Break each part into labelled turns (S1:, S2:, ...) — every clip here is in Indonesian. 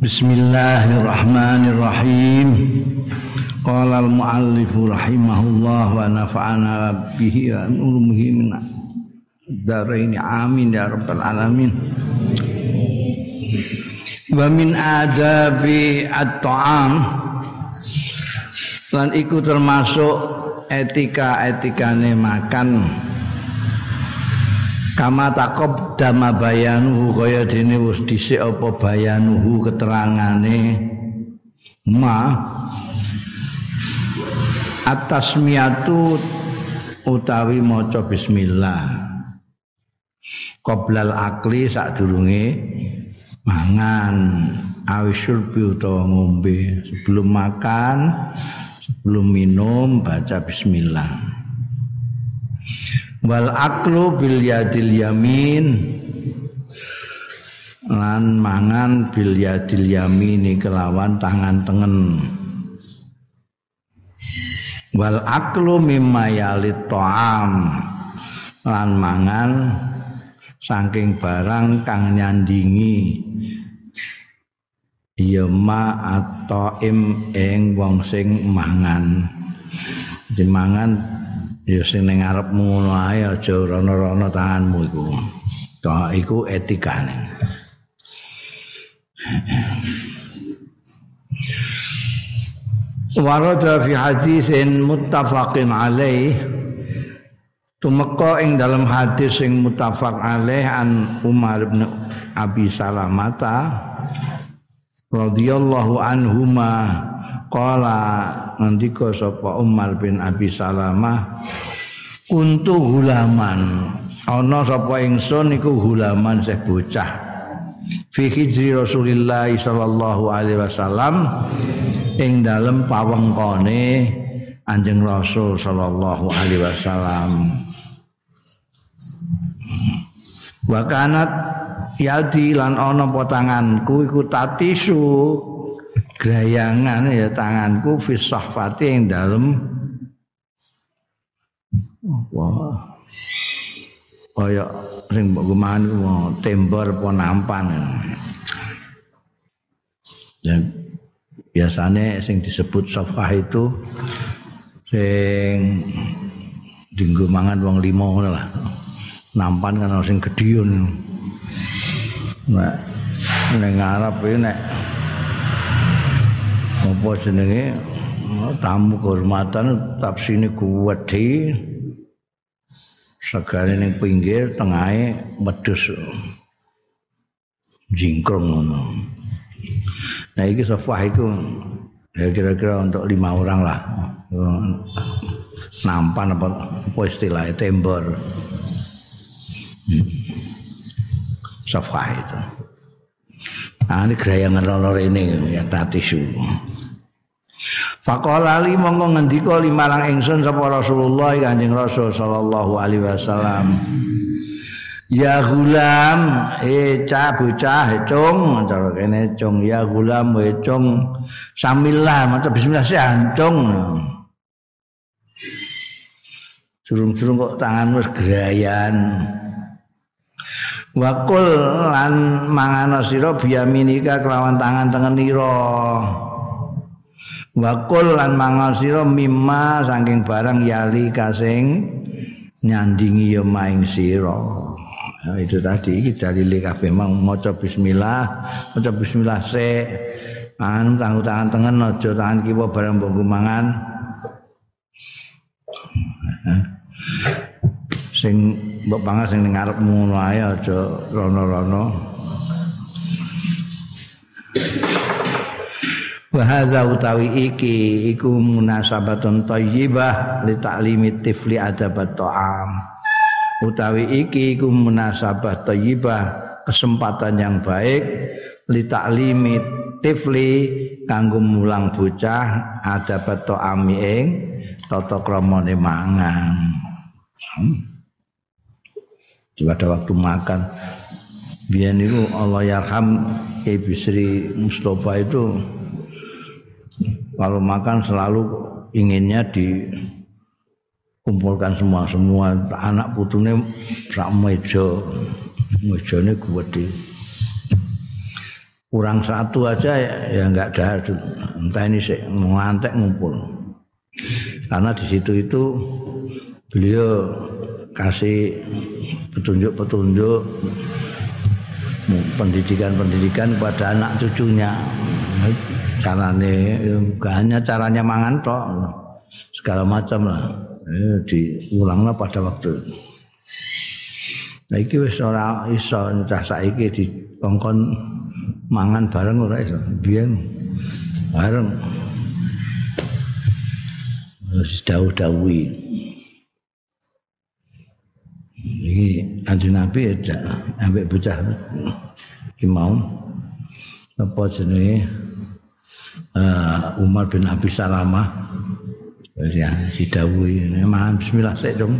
S1: Bismillahirrahmanirrahim. Qala al-muallif rahimahullah wa nafa'ana bihi wa ulumuhi min daraini amin ya rabbal alamin. Wa min adabi at-ta'am lan iku termasuk etika-etikane makan kama takob dama bayanuhu kaya dene wis dhisik apa bayanuhu keterangane. Ma atasmiyatu utawi maca bismillah. Qoblal akli sadurunge mangan awisyurbi utawa ngombe. Sebelum makan sebelum minum baca bismillah wal aklu bil yadil yamin. Lan mangan bil yadil yamini kelawan tangan tengen. Wal aklu mimma yalit ta'am. Lan mangan saking barang kang nyandingi. Ya ma atau im ing wong sing mangan. Dimangan ya sing ning ngarepmu ngono ae aja rono-rono tanganmu iku. Tok iku etikane. Warada fi hadisin muttafaqin alaih tumeka ing dalam hadis sing muttafaq alaih an Umar bin Abi Salamata radhiyallahu anhuma Kala ngendika sapa Umar bin Abi Salamah kuntu hulaman. Ana sapa ingsun iku hulaman seh bocah. Fi hijri Rasulillah sallallahu alaihi wasallam ing dalem pawengkone Anjing Rasul sallallahu alaihi wasallam. Wa kanat yadi lan ana potanganku iku tatisu. Grayangan ya tanganku fi sahfati yang dalam wah. Kaya mbok gumahan tembor apa nampan. Ya biasanya sing disebut safah itu sing dinggo mangan wong limo lah. Nampan kan sing gedhiun nah ning Arab iki nek apa jenenge? Tamu kehormatan tapsine kuwedhi segale ning pinggir tengahe wedhus jingkrong ngono. Nah iki sofah iku? Kira-kira untuk lima orang lah. Nampan apa, apa istilahnya? Tembor. Hmm. sofah itu? Ah ini gerayangan lor ini ya tatisu. Faqala li mongko ngendika limarang ingsun sapa Rasulullah Kanjeng Rasul sallallahu alaihi wasallam. Ya gulam, eh cah bocah cung, cara kene cung ya gulam we cung. Samillah maca bismillah sih cung. Surung-surung kok tangan wis gerayan. Wakul lan mangano sira biyaminika kelawan tangan tengenira. Wakul lan mangano sira mimma saking barang yali kasing nyandingi ya maing sira. Nah, itu tadi iki dalile kabeh mang maca bismillah, maca bismillah se. Mangan kanggo tangan tengen aja tangan kiwa barang mbok mangan. sing mbok pangan sing ning ngarepmu ngono ae aja rono-rono wa hadza utawi iki iku munasabatun thayyibah li ta'limi tifli adabat ta'am. Utawi iki iku munasabah thayyibah kesempatan yang baik li ta'limi tifli kanggo mulang bocah adabat ta'ami ing tata kramane mangan. Hmm. pada waktu makan. Biar itu Allah yarham Ibu Sri Mustafa itu kalau makan selalu inginnya dikumpulkan semua semua anak putune sak meja. Mejane gede. Kurang satu aja ya nggak ada. Entah ini sih ngantek ngumpul. Karena di situ itu beliau kasih petunjuk-petunjuk pendidikan-pendidikan kepada anak cucunya caranya gak hanya caranya mangan toh segala macam lah diulanglah pada waktu Nah iki wis ora iso cah saiki dikongkon mangan bareng ora iso. Biyen bareng. Wis dawuh-dawuhi. Iki Kanjeng Nabi ya ambek bocah iki mau apa jenenge uh, Umar bin Abi Salamah ya didhawuhi mangan bismillah sik dong.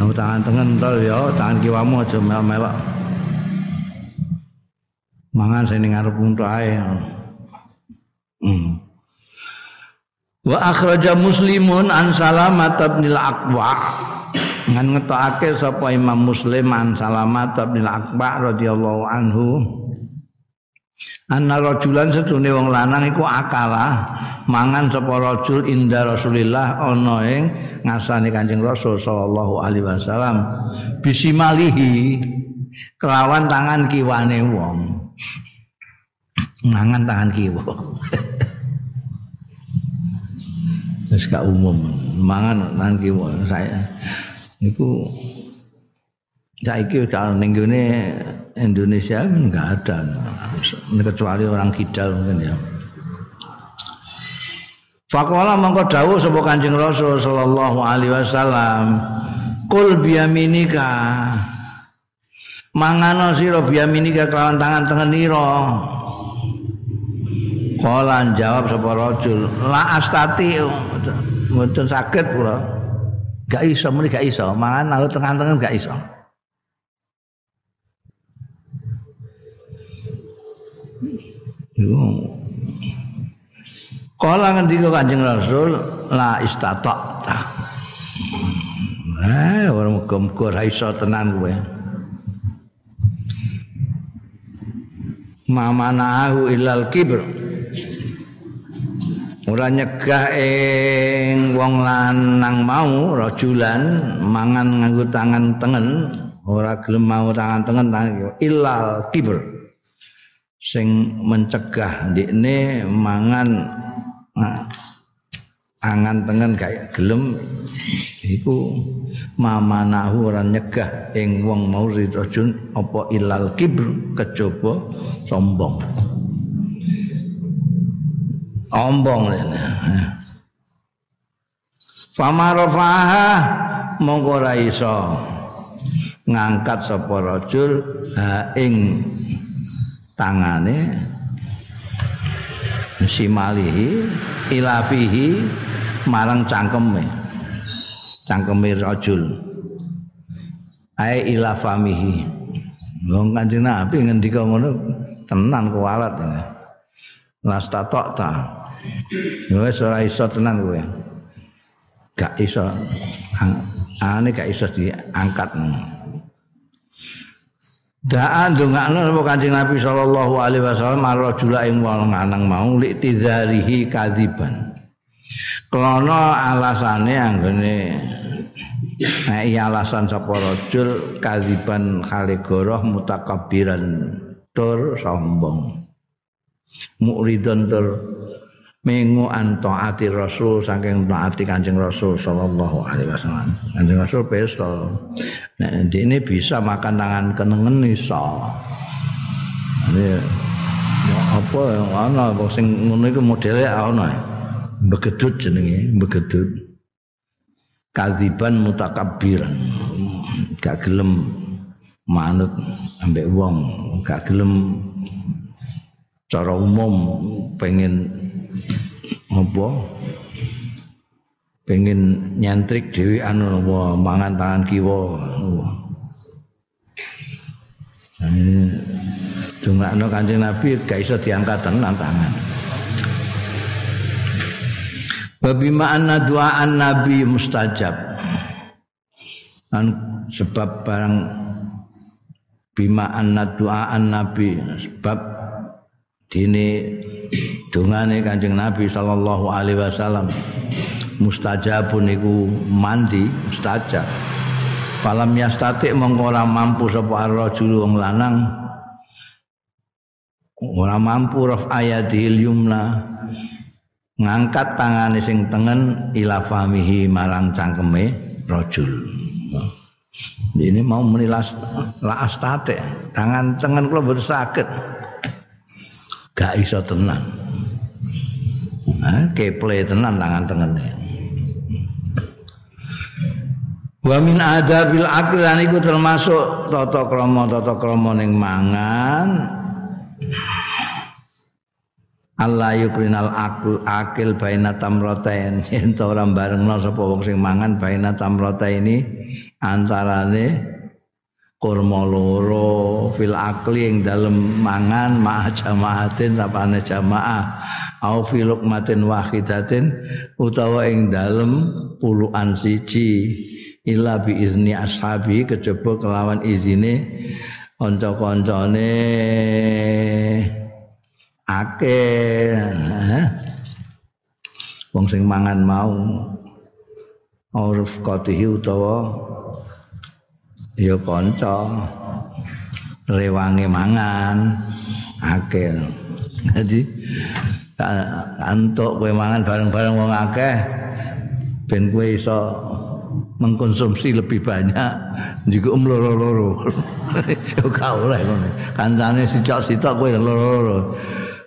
S1: Aku tangan tengen tol ya, tangan kiwamu aja melok. Mangan sing ngarep untuk ae. Hmm. Wa akhraja Muslimun an Salamat bin Al-Aqwa. Ngan ngetokake sapa Imam Muslim an Salamat bin Al-Aqwa radhiyallahu anhu. Anna rajulan setune wong lanang iku akala mangan sapa rajul inda Rasulillah ana ing ngasani Kanjeng Rasul sallallahu alaihi wasallam bisimalihi kelawan tangan kiwane wong. Mangan tangan kiwa. Wis umum, mangan tangan kiwa saya. Niku saiki kalau ning Indonesia enggak ada kecuali orang kidal mungkin ya. Fakola mongko dawuh sapa Kanjeng Rasul sallallahu alaihi wasallam, "Kul biyaminika." Mangano sira biyaminika kelawan tangan tengenira. Kala jawab sapa rajul, "La astati." Mboten saged kula. Gak iso muni gak iso, mangan aku tengan-tengan gak iso. Yo Kala ngendika Kanjeng Rasul la istata. Eh, ora muga-muga ora iso tenan kowe. Mamanahu ilal kibr. Ora nyegah ing wong lanang mau rajulan mangan nganggo tangan tengen, ora gelem mau tangan tengen tangan ilal kibr. Sing mencegah ndekne mangan angan tengen kayak gelem iku mamanahu ora nyegah ing wong mau ridajun apa ilal kibr kejaba sombong. Ombong rene famarafaha monggo ora iso ngangkat sapa rajul ha ing tangane. Simalihi ilafihi marang cangkeme. Cangkeme rajul. Ae ilafamihi. Wong kanjeng Nabi ngendika ngono tenan kualat las tatok ta. Wis ora iso tenan kowe. Gak iso. Ane gak iso diangkat Da'an dongakno sapa Kanjeng Nabi sallallahu alaihi wasallam marajula ing wong lanang mau li tidzarihi kadziban. Krana alasane anggone nek iya alasan sapa rajul kadziban khali goroh mutakabbiran tur sombong. Mukridon tur mengu antaati rasul saking taati kanjeng rasul sallallahu alaihi wasallam. Kanjeng rasul peso nek ini bisa makan tangan kenengen iso. Ini apa yang ana sing ngono iku modele ana begedut jenenge begedut kadziban mutakabbiran. Gak gelem manut ambek wong gak gelem cara umum pengen apa pengen nyantrik dewi anu wah, mangan tangan kiwa Cuma no kancing Nabi gak iso diangkat tenan tangan. Babi ma'anna doaan Nabi mustajab. Dan sebab barang bima anna doaan Nabi sebab dini dungane Kanjeng Nabi sallallahu alaihi wasallam mustajabun iku mandi mustajab. Falam yastatik mongko mampu sapa rajul wong lanang. Ora mampu raf ayatil yumna. Ngangkat tangane sing tengen ila famihi marang cangkeme rajul. Ini mau menilas la astate tangan tengen kula saged. Gak iso tenang nah, keple tenan tangan tengene Wa min adabil akil iku termasuk tata krama tata krama ning mangan. Allah yukrinal akul akil baina tamrotain yen ora barengno sapa wong sing mangan baina tamrota ini antarane kurma loro fil akli ing dalem mangan ma jamaatin apane jamaah au fil lukmatin wahidatin utawa ing dalem puluhan siji. Illa bi izni ashabi kejaba kelawan izine kanca-kancane akeh. Wong sing mangan mau. Uruf qatihi utawa ya kanca. Rewange mangan. Akeh. Jadi antuk kowe mangan bareng-bareng wong akeh ben kowe iso mengkonsumsi lebih banyak juga um loro-loro. Yo gak oleh ngono kancane sicak-sicak kowe loro-loro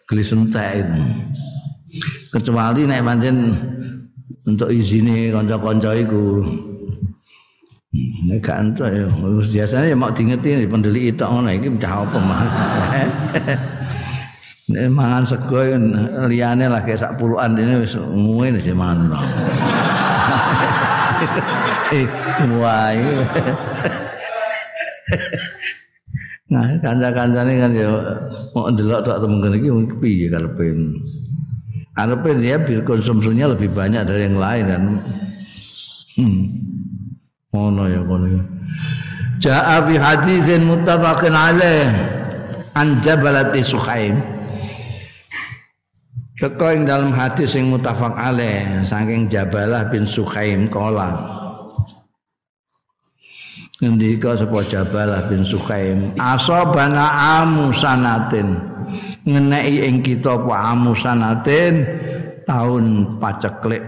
S1: geli sentek kecuali nek pancen untuk izine kanca-kanca iku. Nek gak entuk ya biasanya ya mau diingeti pendeli itu ngono iki apa mah. Nek mangan sego liyane lah kayak sak puluhan ini wis muwin sih mangan. Wah, Nah, kanca-kancane kan ya mau ndelok tok temen iki piye karepe. Arepe dia konsumsinya lebih banyak dari yang lain kan. Hmm. Ono ya kono. Ja'a bi haditsin muttafaqin alaih an Jabalati Sukhaim. Teko ing dalam hadis sing muttafaq alaih saking Jabalah bin Sukhaim kala. Ngendika sapa Jabalah bin Sukhaim, asabana amu sanatin. Ngeneki ing kita apa amu sanatin tahun paceklik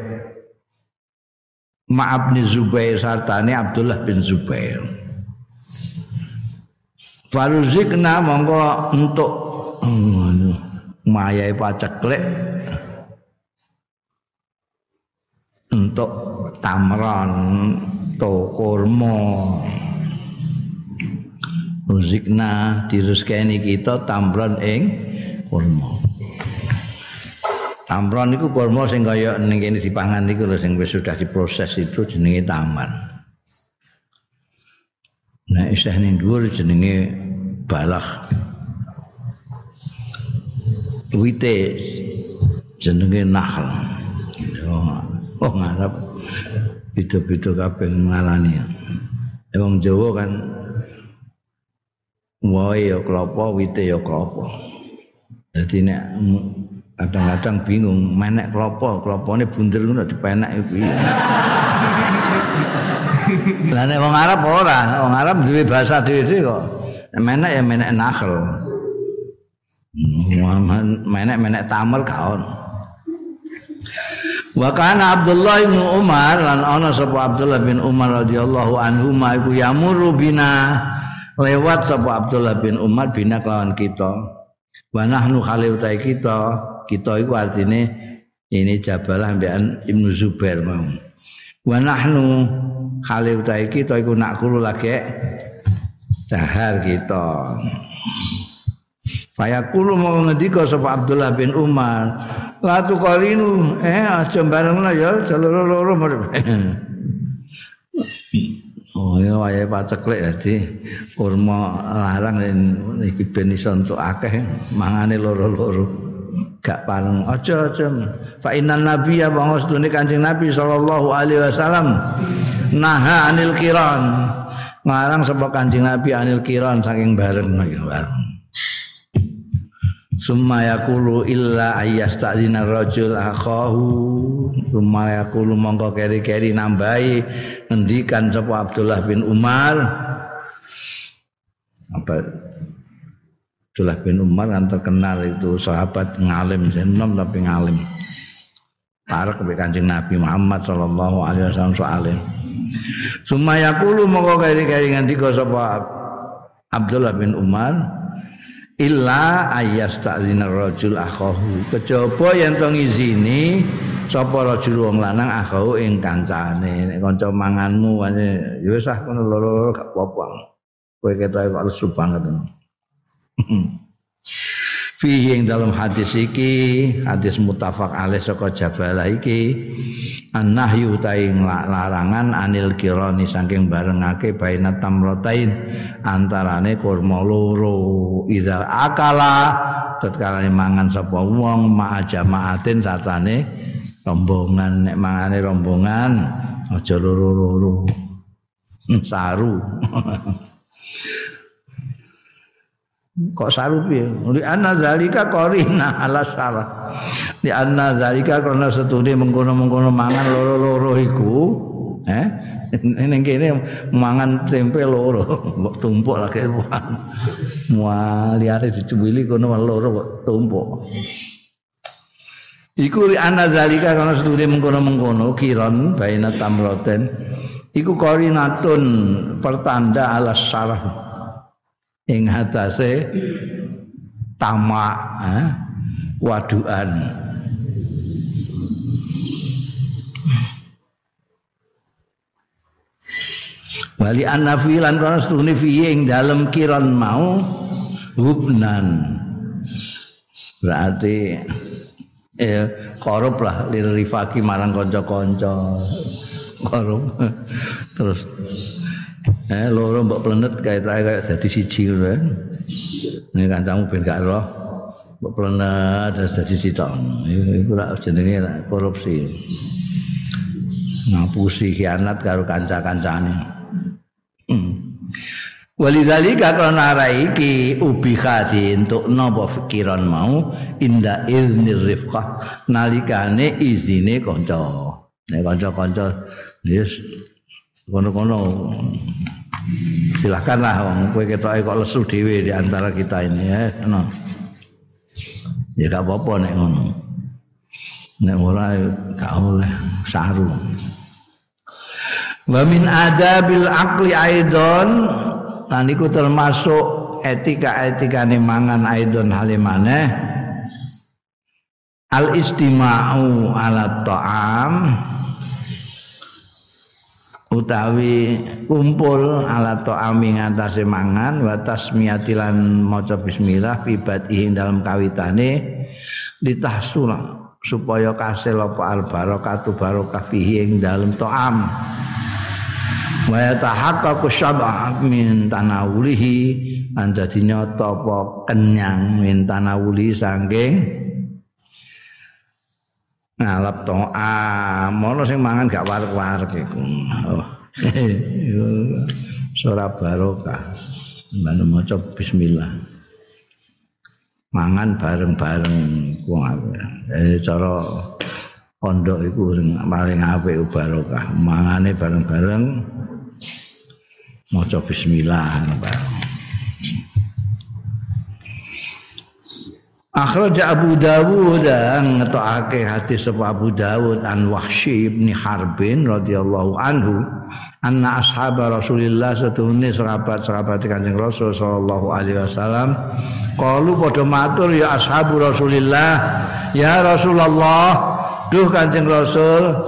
S1: Ma'ab bin Zubair sartane Abdullah bin Zubair. Faruzikna monggo untuk mayai paceklek untuk tamron to kurma Ruzikna diruzkeni kita tamron ing kurma Tamron niku kurma sing kaya ning kene dipangan niku lho sing wis sudah diproses itu jenenge taman. Nah, isih ning dhuwur jenenge balak. Wite jenenge nahl. Oh, oh beda-beda kabeh ngalani. Wong Jawa kan wae ya klopo, wite ya klopo. Dadi nek kadang-kadang bingung menek klopo klopone bunder ngono dipenek piye lah nek wong Arab ora wong Arab duwe bahasa dhewe kok menek ya menek nakhl menek-menek tamel kaon Wa kana Abdullah bin Umar lan ana sapa Abdullah bin Umar radhiyallahu anhu ma iku yamuru bina lewat sapa Abdullah bin Umar bina kelawan kita wa nahnu khali kita kita itu artinya ini Jabalah ambian Ibnu Zubair mau. Wa nahnu khalil utai kita iku nak kulo lagi dahar kita. Fayaqulu mau ngendika sapa Abdullah bin Umar, la tuqalinu eh aja barengna ya loro-loro Oh ya wayahe paceklek dadi kurma larang iki ben iso entuk akeh mangane loro-loro. Gak pareng. Aja aja. Fa innan nabiyya wa wasdune kanjeng nabi sallallahu alaihi wasallam naha anil kiran. Ngarang sapa kanjeng nabi anil kiran saking bareng. Bareng Summa yaqulu illa ayyasta'dina rajul akhahu. Summa yaqulu mongko keri-keri nambahi ngendikan sapa Abdullah bin Umar. Apa Abdullah bin Umar kan terkenal itu sahabat ngalim senom tapi ngalim. Para ke Kanjeng Nabi Muhammad sallallahu alaihi wasallam soalim. Summa yaqulu mongko keri-keri ngendika sapa Abdullah bin Umar illa ayastazina rajul akhahu. Kejaba yen to ngizini sapa rajul wong lanang akhahu ing kancane. Nek kanca manganmu ya wis ah kono loro-loro gak apa-apa. Kowe ketok kok lesu banget fihi ing dalam hadis iki hadis mutafak alaih saka jabalah iki annahyu taing larangan anil kirani saking barengake baina tamrotain antarane kurma loro. Idza akala tatkala mangan sapa wong ma jamaatin satane rombongan. Nek mangane rombongan aja loro-loro. Saru kok saru piye li anna zalika qarina ala salah li anna zalika karena setune mengkono-mengkono mangan loro-loro iku eh ning kene mangan tempe loro kok tumpuk lagi mual liare dicuwili kono loro kok tumpuk. Iku li anna zalika karena setune mengkono-mengkono kiron baina tamroten. Iku qarinatun pertanda ala sarah ing hatase tamak eh, waduan Wali anafilan kana setune fiye ing dalem kiron mau hubnan. Berarti eh korup lah lirifaki marang kanca-kanca. Korup. Terus Eh loro mbok plenet kaya kaya dadi siji ngono kan. Nek kancamu ben gak roh mbok plenet terus dadi sitok. Iku ora jenenge korupsi. Ngapusi khianat karo kanca-kancane. Hmm. Walidzalika karena ara iki ubi khadi untuk napa pikiran mau inda izni rifqah nalikane izine kanca. Nek kanca-kanca yes kono-kono silakanlah wong kowe ketoke kok lesu dhewe di antara kita ini ya no. ya gak apa-apa nek ngono. Nek ora gak oleh saru. Wa min adabil aqli aidon lan iku termasuk etika-etika mangan aidon halimane al istima'u ala ta'am utawi kumpul ala ta'ami ngatasé mangan wa tasmiyatilan maca bismillah fi badhi dalam kawitane litahsula supaya kasil apa al barakatu barokah fihi ing dalam ta'am. Wa yatahaqqaqu syab'a min tanawulihi lan dadi nyata apa kenyang min tanawuli saking ngalap to'am ana sing mangan gak warek-warek iku. Oh. ora barokah. Mana maca bismillah. Mangan bareng-bareng ku eh cara pondok iku sing paling apik barokah. Mangane bareng-bareng. Maca bismillah bareng Akhraja Abu Dawud ngetokake hadis sapa Abu Dawud an Wahsy bin Harbin radhiyallahu anhu anna ashab Rasulillah satune sahabat-sahabat Kanjeng Rasul sallallahu alaihi wasallam qalu padha matur ya ashabu Rasulillah ya Rasulullah duh Kanjeng Rasul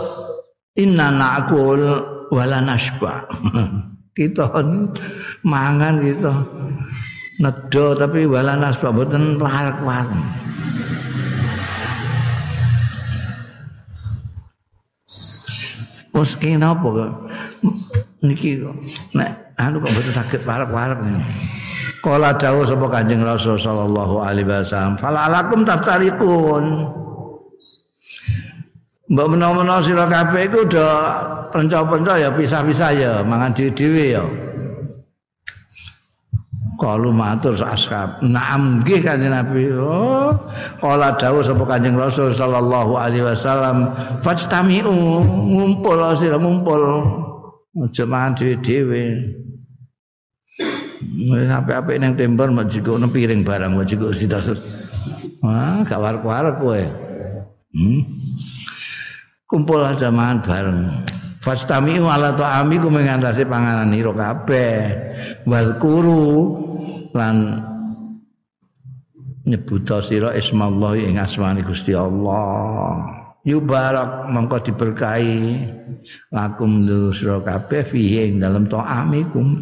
S1: inna na'kul wala nashba kita mangan kita nedo tapi wala nasba mboten larak-larak. Wes kene apa kok? Niki kok nek anu kok mboten saged warak-warak Kala dawuh sapa Kanjeng Rasul sallallahu alaihi wasallam, "Fala alakum taftarikun." Mbok menawa-menawa sira kabeh iku do penca-penca ya pisah-pisah ya, mangan dhewe-dhewe ya. Kalu matur ashab. Naam nggih Kanjeng Nabi. Oh, kala dawuh sapa Kanjeng Rasul sallallahu alaihi wasallam, "Fajtami'u, ngumpul sira ngumpul." Aja mangan dhewe-dhewe. Apik-apik ning jikok piring barang mek jikok sitas. Wah, gak warek-warek kowe. Hmm. Kumpul aja bareng. Fastami'u ala ta'ami ku mengantasi panganan ira kabeh. Wazkuru lan nyebut sira ismallah ing asmane Gusti Allah. Yubarak mongko diberkahi. Lakum sira kabeh fihi ing dalem ta'amikum.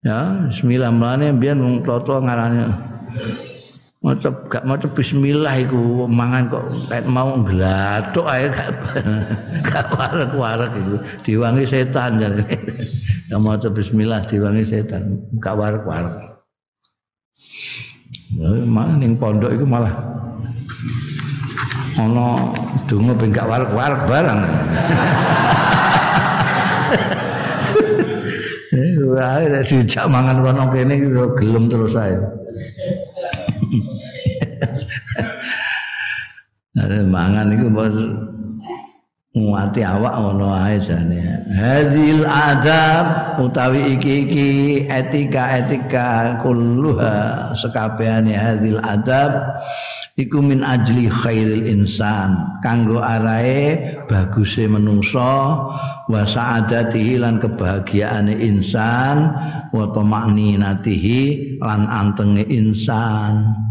S1: Ya, bismillah mlane mbiyen wong toto ngarane maca gak maca bismillah iku mangan kok kayak mau nglathuk ae. Gak gak warek-warek diwangi setan jane gak maca bismillah diwangi setan. Gak warek-warek malah ning pondok iku malah ana donga ben gak warek-warek barang Eh, dijak mangan kono kene gelem terus ae. Ada mangan itu bos nguati awak ngono ae jane. Hadil adab utawi iki-iki etika-etika kulluha sekabehane hadil adab iku min ajli khairil insan kanggo arae baguse menungso wa sa'adatihi lan kebahagiaane insan wa tamakninatihi lan antenge insan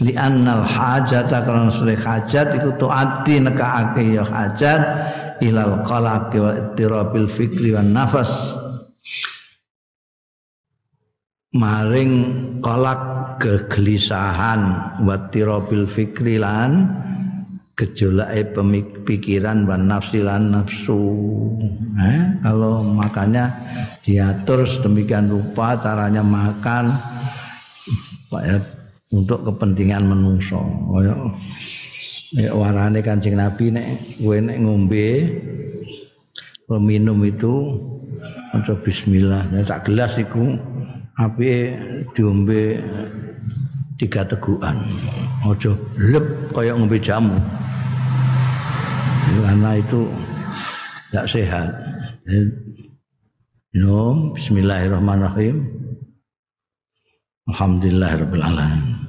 S1: li annal hajata karena sure hajat iku tuati nekaake ya hajat ilal qalaq wa ittirabil fikri wan nafas. Maring kolak kegelisahan wa ittirabil fikri lan gejolake pemikiran wan nafsi lan nafsu. Eh, kalau makannya diatur sedemikian rupa caranya makan untuk kepentingan menungso. Kaya ya warane Kanjeng Nabi nek kowe nek ngombe minum itu maca bismillah. Nek sak gelas iku api diombe tiga tegukan. Aja lep kaya ngombe jamu. Karena itu tidak sehat. Minum bismillahirrahmanirrahim alhamdulillahirabbil alamin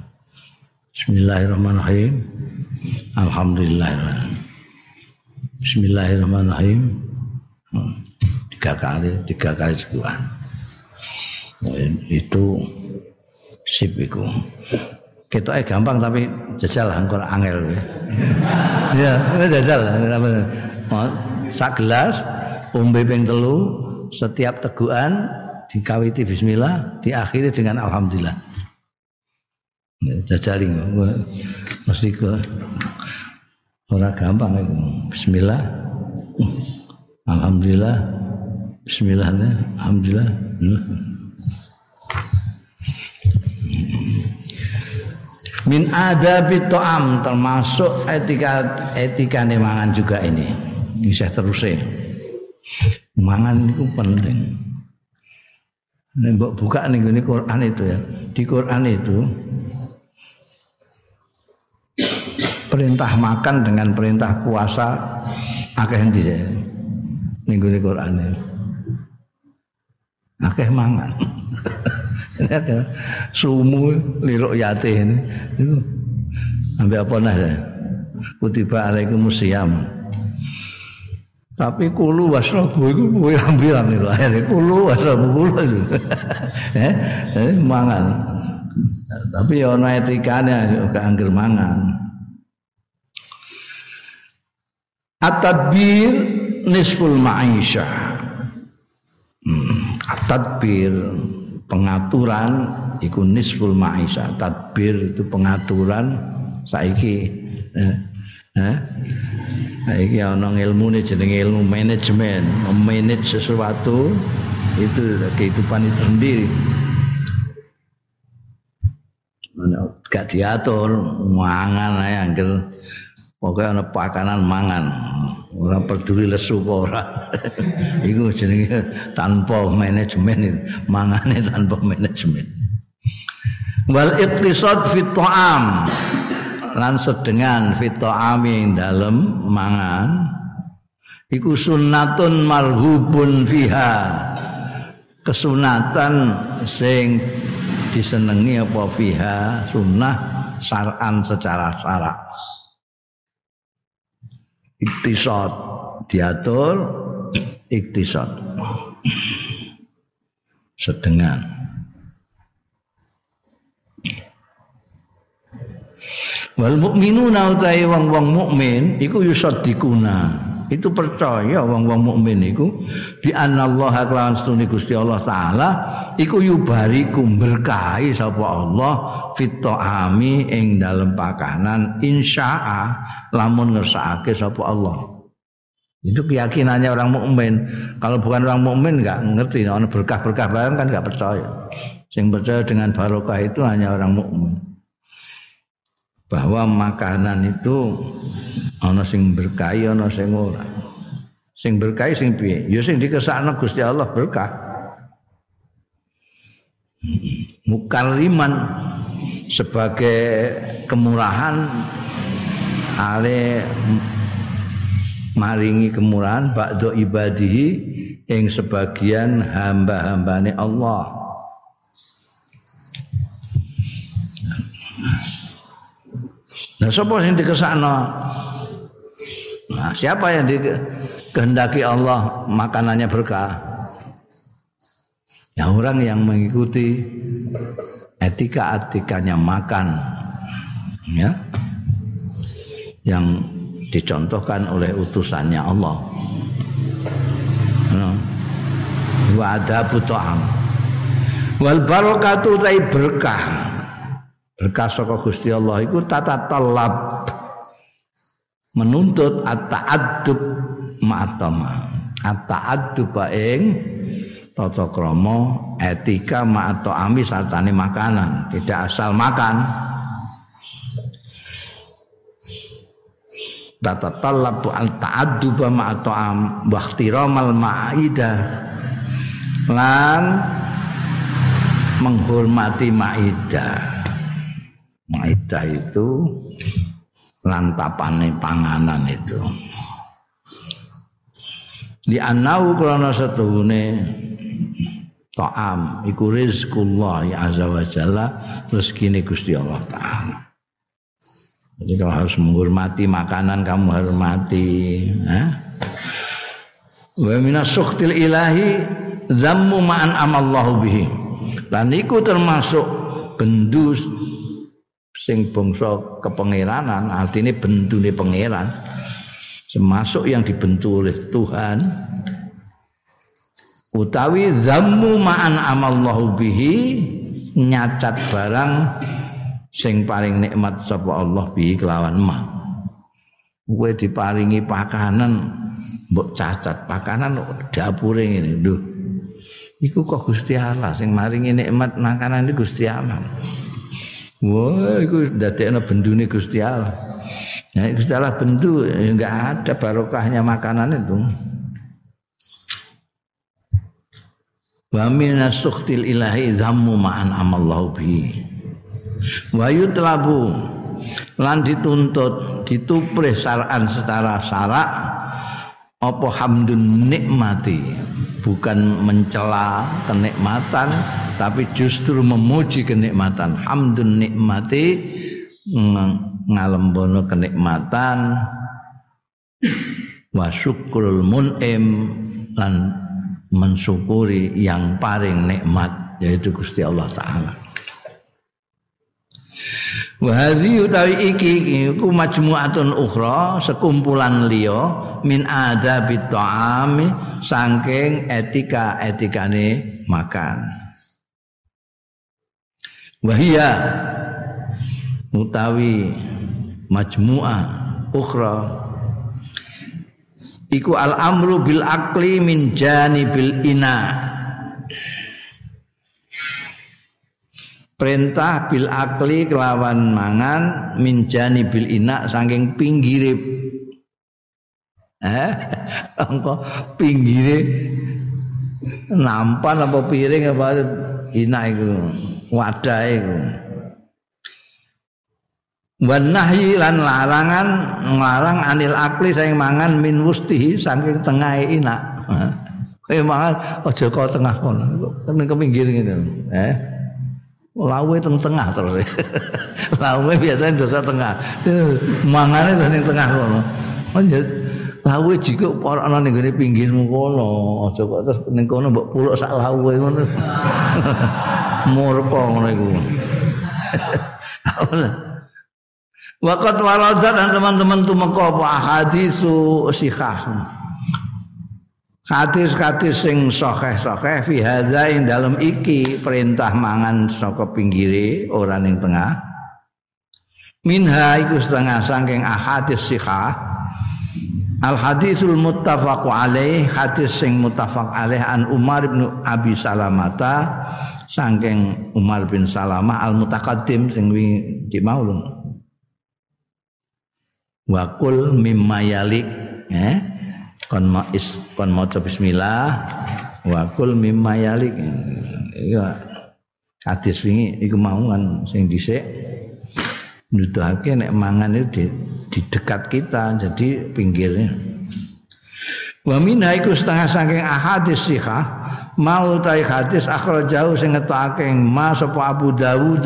S1: Bismillahirrahmanirrahim. Alhamdulillah. Bismillahirrahmanirrahim. Tiga kali, tiga kali sebulan. Itu sip itu. Kita eh gampang tapi jajal angkor angel. Ya, jajal. Sak gelas, umbe ping telu, setiap tegukan dikawiti bismillah, diakhiri dengan alhamdulillah. jajali mesti ke orang gampang itu. Bismillah. Alhamdulillah. Bismillah alhamdulillah. Min adabi to'am termasuk etika etika mangan juga ini. Bisa terus ya mangan itu penting Nembok buka nih ini Quran itu ya. Di Quran itu perintah makan dengan perintah puasa akeh endi ya minggu di Quran ini akeh mangan. Sumu liruk yatin itu ambil apa nah ya kutiba alaikum siam tapi kulu wasrabu itu pirang-pirang itu akhirnya kulu wasrabu kulu. Itu eh, eh mangan. Tapi ya ana etikane gak angger mangan. At-tadbir nisful ma'isha. Hmm, pengaturan iku nisful ma'isha. Tadbir itu pengaturan saiki. Eh, eh saiki ana ilmune jenenge ilmu manajemen, memanage sesuatu itu kehidupan itu sendiri. Gak diatur, mangan ae angger Pokoknya ana pakanan mangan. Ora peduli lesu apa ora. Iku tanpa manajemen, mangane tanpa manajemen. Wal iqtisad fit ta'am lan sedengan fit ta'ami ing dalem mangan iku sunnatun marhubun fiha. Kesunatan sing disenengi apa fiha? Sunnah syar'an secara syarak. Iktisad. Diatur iktisad. Sedengan wal mukminuna utahe wong-wong mukmin iku yusaddiquna. Itu percaya wong-wong mukmin iku bi anallaha kelawan stune Gusti Allah taala iku yubariku berkahi sapa Allah fit ami ing dalem pakanan insya'a lamun ngersakake sapa Allah. Itu keyakinannya orang mukmin. Kalau bukan orang mukmin nggak ngerti. Ono berkah-berkah barang kan nggak percaya. Yang percaya dengan barokah itu hanya orang mukmin bahwa makanan itu ana sing berkahi ana sing ora. Sing berkahi sing piye? Ya sing dikesakno Gusti Allah berkah. Mukarriman sebagai kemurahan ale maringi kemurahan ba'da ibadihi yang sebagian hamba-hambane Allah Nah, sapa yang dikesakno? Nah, siapa yang dikehendaki Allah makanannya berkah? Ya orang yang mengikuti etika-etikanya makan ya. Yang dicontohkan oleh utusannya Allah. Nah, wa adabu ta'am. Wal barakatu berkah berkah saka Gusti Allah iku tata talab menuntut at-ta'addub ma'atama. At-ta'addub ing tata krama etika ma'atami sartane makanan. Tidak asal makan. Tata talab al-ta'addub ma'atam wa ihtiramal ma'idah lan menghormati ma'idah Maidah itu lantapane panganan itu. Di anau krana setuhune ta'am iku rizkullah ya azza wa jalla rezekine Gusti Allah taala. Jadi kamu harus menghormati makanan kamu hormati, eh? Wa minas ilahi zammu ma'an amallahu bihi. Dan iku termasuk bendu sing bangsa kepengeranan artinya bentune pangeran termasuk yang dibentuk oleh Tuhan. Utawi zammu ma'an amallahu bihi nyacat barang sing paling nikmat sapa Allah bihi kelawan ma. Kowe diparingi pakanan mbok cacat pakanan dapure ngene lho. Iku kok Gusti Allah sing maringi nikmat makanan iki Gusti Allah Wah, itu dadekno bendune Gusti Allah. Ya, Gusti Allah bendu ya enggak ada barokahnya makanan itu. Wa minas sukhtil ilahi dhammu ma'an amallahu bi. Wa yutlabu lan dituntut dituprih saran secara syarak apa hamdun nikmati? Bukan mencela kenikmatan tapi justru memuji kenikmatan. Hamdun nikmati ngalembono kenikmatan. Wa syukrul mun'im lan mensyukuri yang paling nikmat yaitu Gusti Allah taala Wa hadhi utawi iki iku majmu'atun ukhra sekumpulan liya min adabit ta'ami saking etika-etikane makan. Wahia utawi majmu'ah ukhra iku al amru bil akli min janibil ina perintah bil akli kelawan mangan minjani bil inak saking pinggire eh engko pinggire nampan apa piring apa inak iku wadah iku. Wan nahyi lan larangan nglarang anil akli saing mangan min wustihi saking tengah inak. Eh mangan aja kau tengah kono ke pinggir ngene eh lawe teng tengah terus. Lawe biasanya dosa tengah. Mangane ning tengah kono oh ya lawe jika ora ana ning pinggirmu kono aja kok terus ning kono mbok puluk sak lawe ngono. Murka ngono iku. Waradat dan teman-teman tumeka apa hadisu sikhah. Hadis-hadis sing sahih-sahih fi hadza ing dalem iki perintah mangan saka pinggire ora ning tengah. Minha iku setengah saking ahadis sikhah. Al hadisul muttafaq alaih hadis sing muttafaq alaih an Umar bin Abi Salamata saking Umar bin Salamah al mutaqaddim sing di maulun wakul mimma yalik eh kon ma is kon maca bismillah wakul mimma yalik. Iya. Hadis wingi iku mau kan sing dhisik. Nuduhake nek mangan itu di, di dekat kita jadi pinggirnya. Wa minha iku setengah saking ahadis sihah mau tai hadis jauh sing ngetokake ma sapa Abu Dawud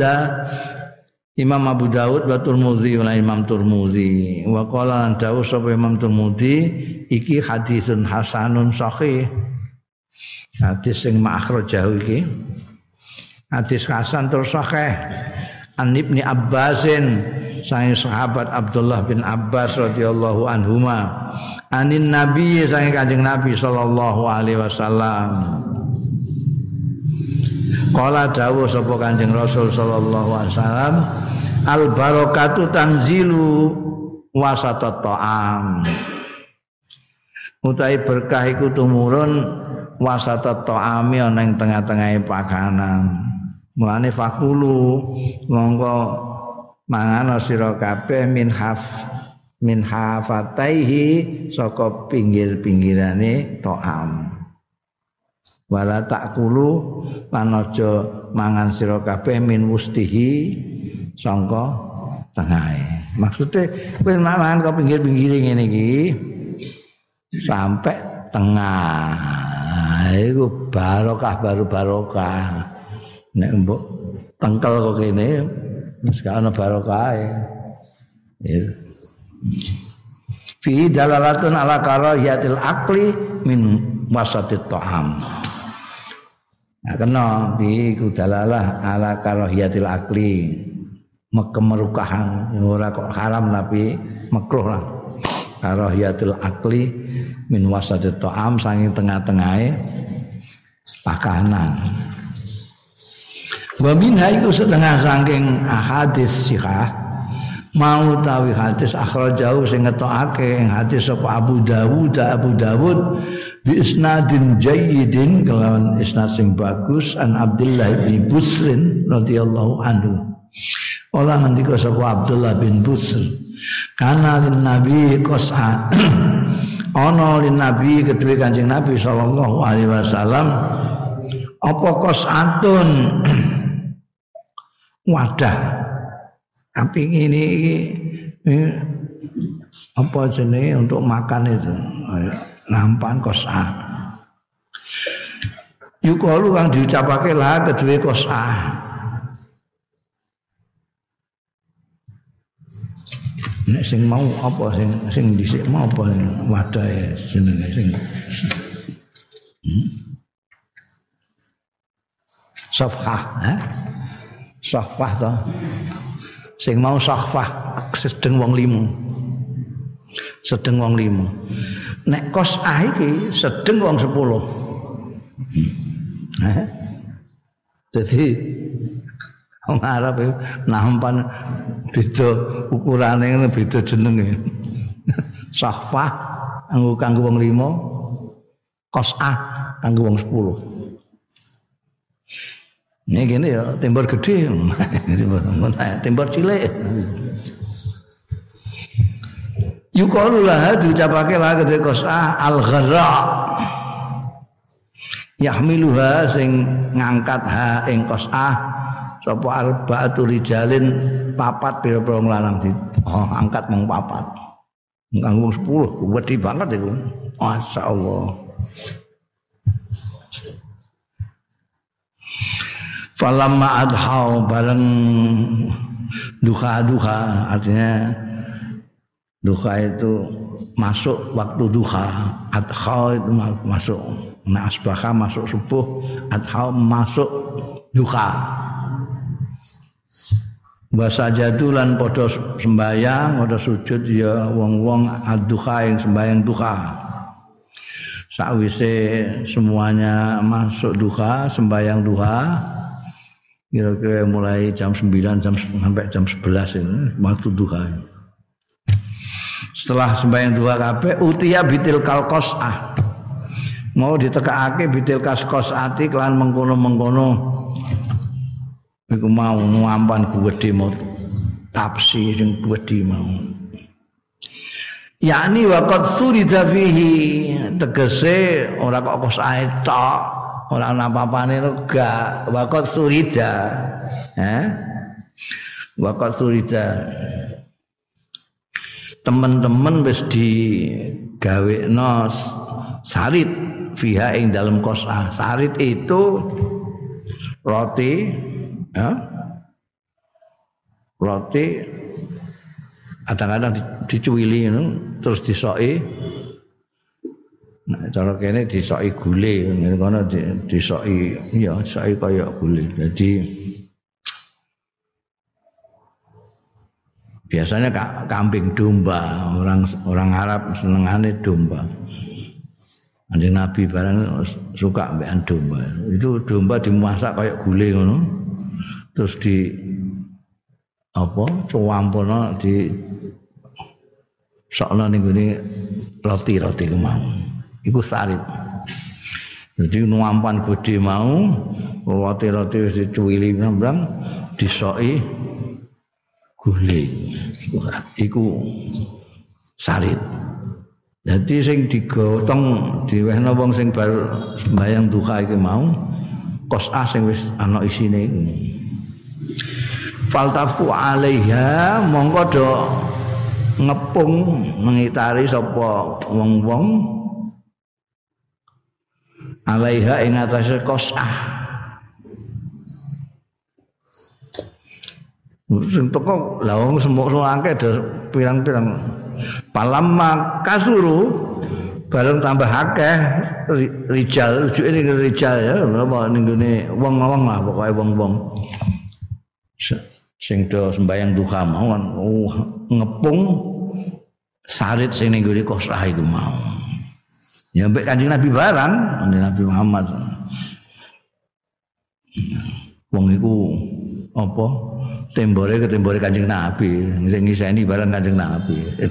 S1: Imam Abu Dawud wa Turmudi wa Imam Turmudi wa qala lan dawuh sapa Imam Turmudi iki hadisun hasanun sahih. Hadis sing jauh iki. Hadis hasan terus sahih. An Ibni Abbasin sang sahabat Abdullah bin Abbas radhiyallahu anhuma. Anin nabi sang kanjeng nabi sallallahu alaihi wasallam Kala dawuh sapa Kanjeng Rasul sallallahu alaihi wasallam al barakatu tanzilu wasata ta'am. Utai berkah iku tumurun wasata ta'ami ana ing tengah-tengahe pakanan. Mulane fakulu monggo mangan sira kabeh min haf min hafataihi saka pinggir-pinggirane ta'am wala takulu lan aja mangan sira kabeh min wustihi sangka tengahe. Maksude kowe mangan kok pinggir-pinggir ngene iki. Sampai tengah. Iku barokah baru barokah nek mbok tengkel kok kene wis gak ana barokahe. Ya. Fi dalalatun ala karahiyatil akli min wasatit ta'am Nah, kena bi kudalalah ala karahiyatil akli. Kemerukahan ora kok haram tapi makruh lah. Karahiyatul akli min wasadit ta'am saking tengah-tengahe pakanan. Wa minha iku setengah saking ahadis sihah mau tawi hadis akhrajahu sing ngetokake ing hadis sapa Abu Dawud Abu Dawud bi isnadin jayyidin kelawan isnad sing bagus an Abdullah bin Busrin radhiyallahu anhu. Olah ngendika sapa Abdullah bin Busr kana lin nabi qas'a. Ana lin nabi kedue Kanjeng Nabi sallallahu alaihi wasallam apa qas'atun? Wadah. Tapi ini, ini apa jenis untuk makan itu nampan kosa. Yukalu kang diucapake lah kedua kosa. Nek sing mau apa sing sing dhisik mau apa wadahe jenenge sing? Safhah, eh? Safhah toh sing mau sahfah sedeng wong limo sedeng wong limo nek kos ah iki sedeng wong sepuluh. Eh? jadi wong Arab nampan beda ukurane ngene beda jenenge. Sahfah kanggo kanggo wong limo kos ah kanggo wong sepuluh. Ini gini ya, tembor gede, tembor cilik. Yukalu lah diucapake lah gede kosah al gharra. Yahmiluha sing ngangkat ha ing kosah sapa arba'atu rijalin papat pira-pira lanang di oh, angkat mung papat. Nganggo 10, gede banget itu. Masyaallah. Falamma adhau bareng duha-duha artinya duha itu masuk waktu duha. Adha itu masuk. Nah asbaha masuk subuh adha masuk duha. Bahasa jadulan podo sembayang, podo sujud ya wong-wong aduha yang sembayang duha. Sakwise semuanya masuk duha, sembayang duha, kira-kira mulai jam 9 jam sampai jam 11 ini waktu duha setelah sembahyang duha kabeh utia bitil kalqasah mau ditekakake bitil kaskosati kelan mengkono-mengkono. Iku mau nuampan gede mau tapsi sing gede mau. Yakni waqad surida fihi tegese ora kok kos tok ora ana apa-apane lega. Waqat surida eh waqat surida teman-teman wis digawekno sarit fiha ing dalam kosa sarit itu roti ya. Roti kadang-kadang dicuwili terus disoki. Nah, cara kene disoki gule, kono disoki ya disoki kaya gule. Jadi biasanya kambing domba, orang orang Arab senengane domba. Nanti Nabi barang suka ambekan domba. Itu domba dimasak kayak gule ngono. Terus di apa? Cuwampono di sokno ning roti-roti kemauan iku sarit. Jadi nuampan gede mau roti-roti wis dicuwili nambang disoki guling. Iku sarit. Jadi sing digotong diwehna wong sing bar sembayang duka iki mau kos A sing wis ana isine iku. Faltafu alaiha mongko do ngepung mengitari sapa wong-wong alaiha ing atase qasah sing teko la wong sulangke pirang-pirang palamma kasuru bareng tambah akeh rijal rujuke ning rijal ya apa ning wong-wong lah pokoke wong-wong sing do sembayang duha mawon oh, ngepung sarit sing ning gone kosah iku mau Ya mbek Kanjeng Nabi barang, Kanjeng Nabi Muhammad. Wong iku apa? Tembore ke tembore Kanjeng Nabi, sing ngiseni barang Kanjeng Nabi.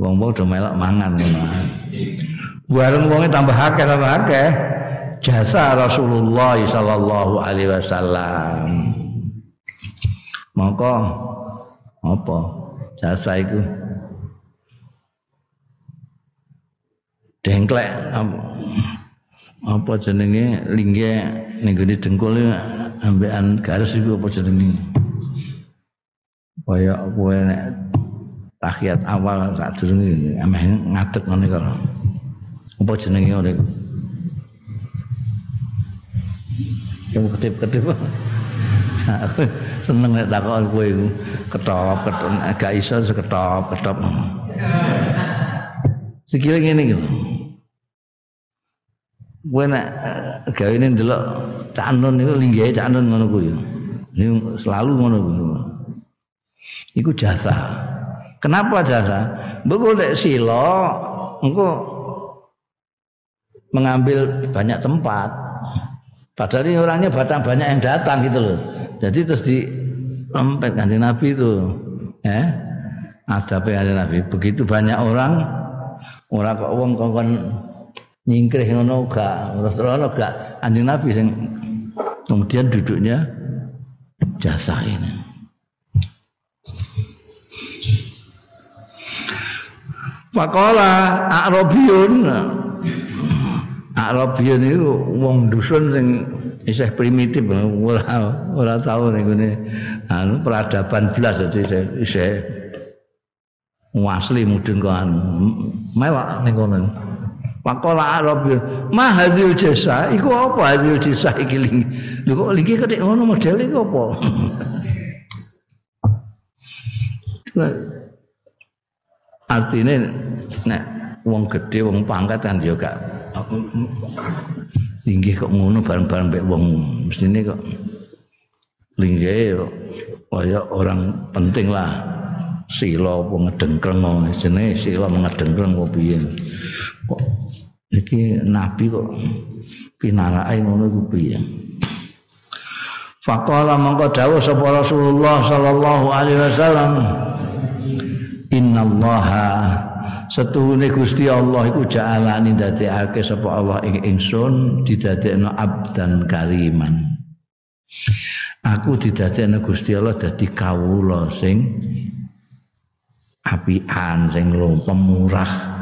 S1: Wong-wong do melok mangan ngono. Bareng wonge tambah akeh tambah akeh. Jasa Rasulullah sallallahu alaihi wasallam. Maka apa? Jasa iku dengklek apa, apa jenenge? Lingge ning gone dengkul ambekan garis iku apa jenenge? Kaya kowe nek tahiyat awal sak durunge ameh ngadeg ngene kok apa jenenge ora yang ketip-ketip. Aku seneng nek takon kowe iku. Ketop ketop gak iso seketop ketop. Sikile ngene gitu kowe nek eh, gawene ndelok Cak Nun niku linggahe Cak Nun ngono. Niku selalu ngono kuwi. Iku jasa. Kenapa jasa? Mbok nek sila engko mengambil banyak tempat. Padahal ini orangnya batang banyak yang datang gitu loh. Jadi terus di lempet kanjeng Nabi itu. Ya. Ada kanjeng Nabi. Begitu banyak orang orang kok wong kongkon nyingkrih ngono gak terus terus gak. Anjing nabi sing kemudian duduknya jasa ini. Pakola Arabiyun. Arabiyun itu wong dusun sing isih primitif ora ora tau ning ngene anu peradaban blas dadi isih asli mudeng kok anu melok ning kono Pakola Arabiyun ma hadil jasa iku apa hadil jasa iki ling? Lho kok iki kethik ngono model iku apa? Artinya nek wong gede wong pangkat kan yo gak. Linggih kok ngono bareng-bareng mek wong mestine kok linggih kaya orang penting lah. Sila apa ngedengkleng jenenge sila ngedengkleng kok piye kok iki nabi kok pinarake ngono ku piye? Faqala mangko dawuh sapa Rasulullah sallallahu alaihi wasallam innallaha setuhune Gusti Allah iku ja'alani dadekake sapa Allah ing ingsun didadekno abdan kariman. Aku didadekno Gusti Allah dadi kawula sing apian sing lo pemurah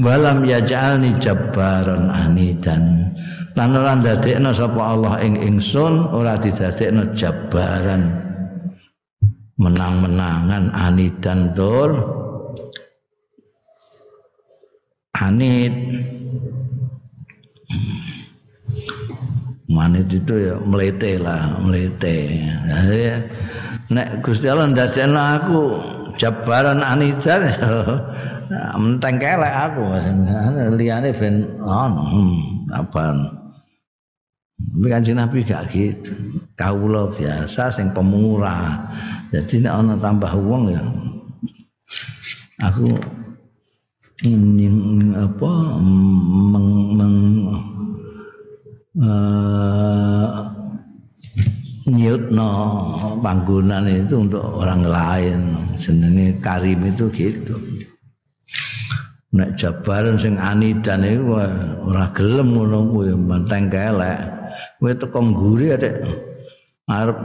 S1: walam yaj'alni jabbaran anidan. Lan ora ndadekno sapa Allah ing ingsun ora didadekno jabbaran. Menang-menangan anidan tur anit. Manit itu ya melete lah melete. Jadi nek Gusti Allah ndadekno aku jabaran anidan ya menteng kelek aku liyane ben ono hmm, apa Tapi kanjeng Nabi gak gitu. Kawula biasa sing pemurah. Jadi nek ana tambah uang ya aku ini apa meng, meng uh, nyutno panggonan itu untuk orang lain jenenge karim itu gitu nek jabaran sing anidan iku ora gelem ngono kuwi menteng kelek kowe teko ngguri adek. Arep.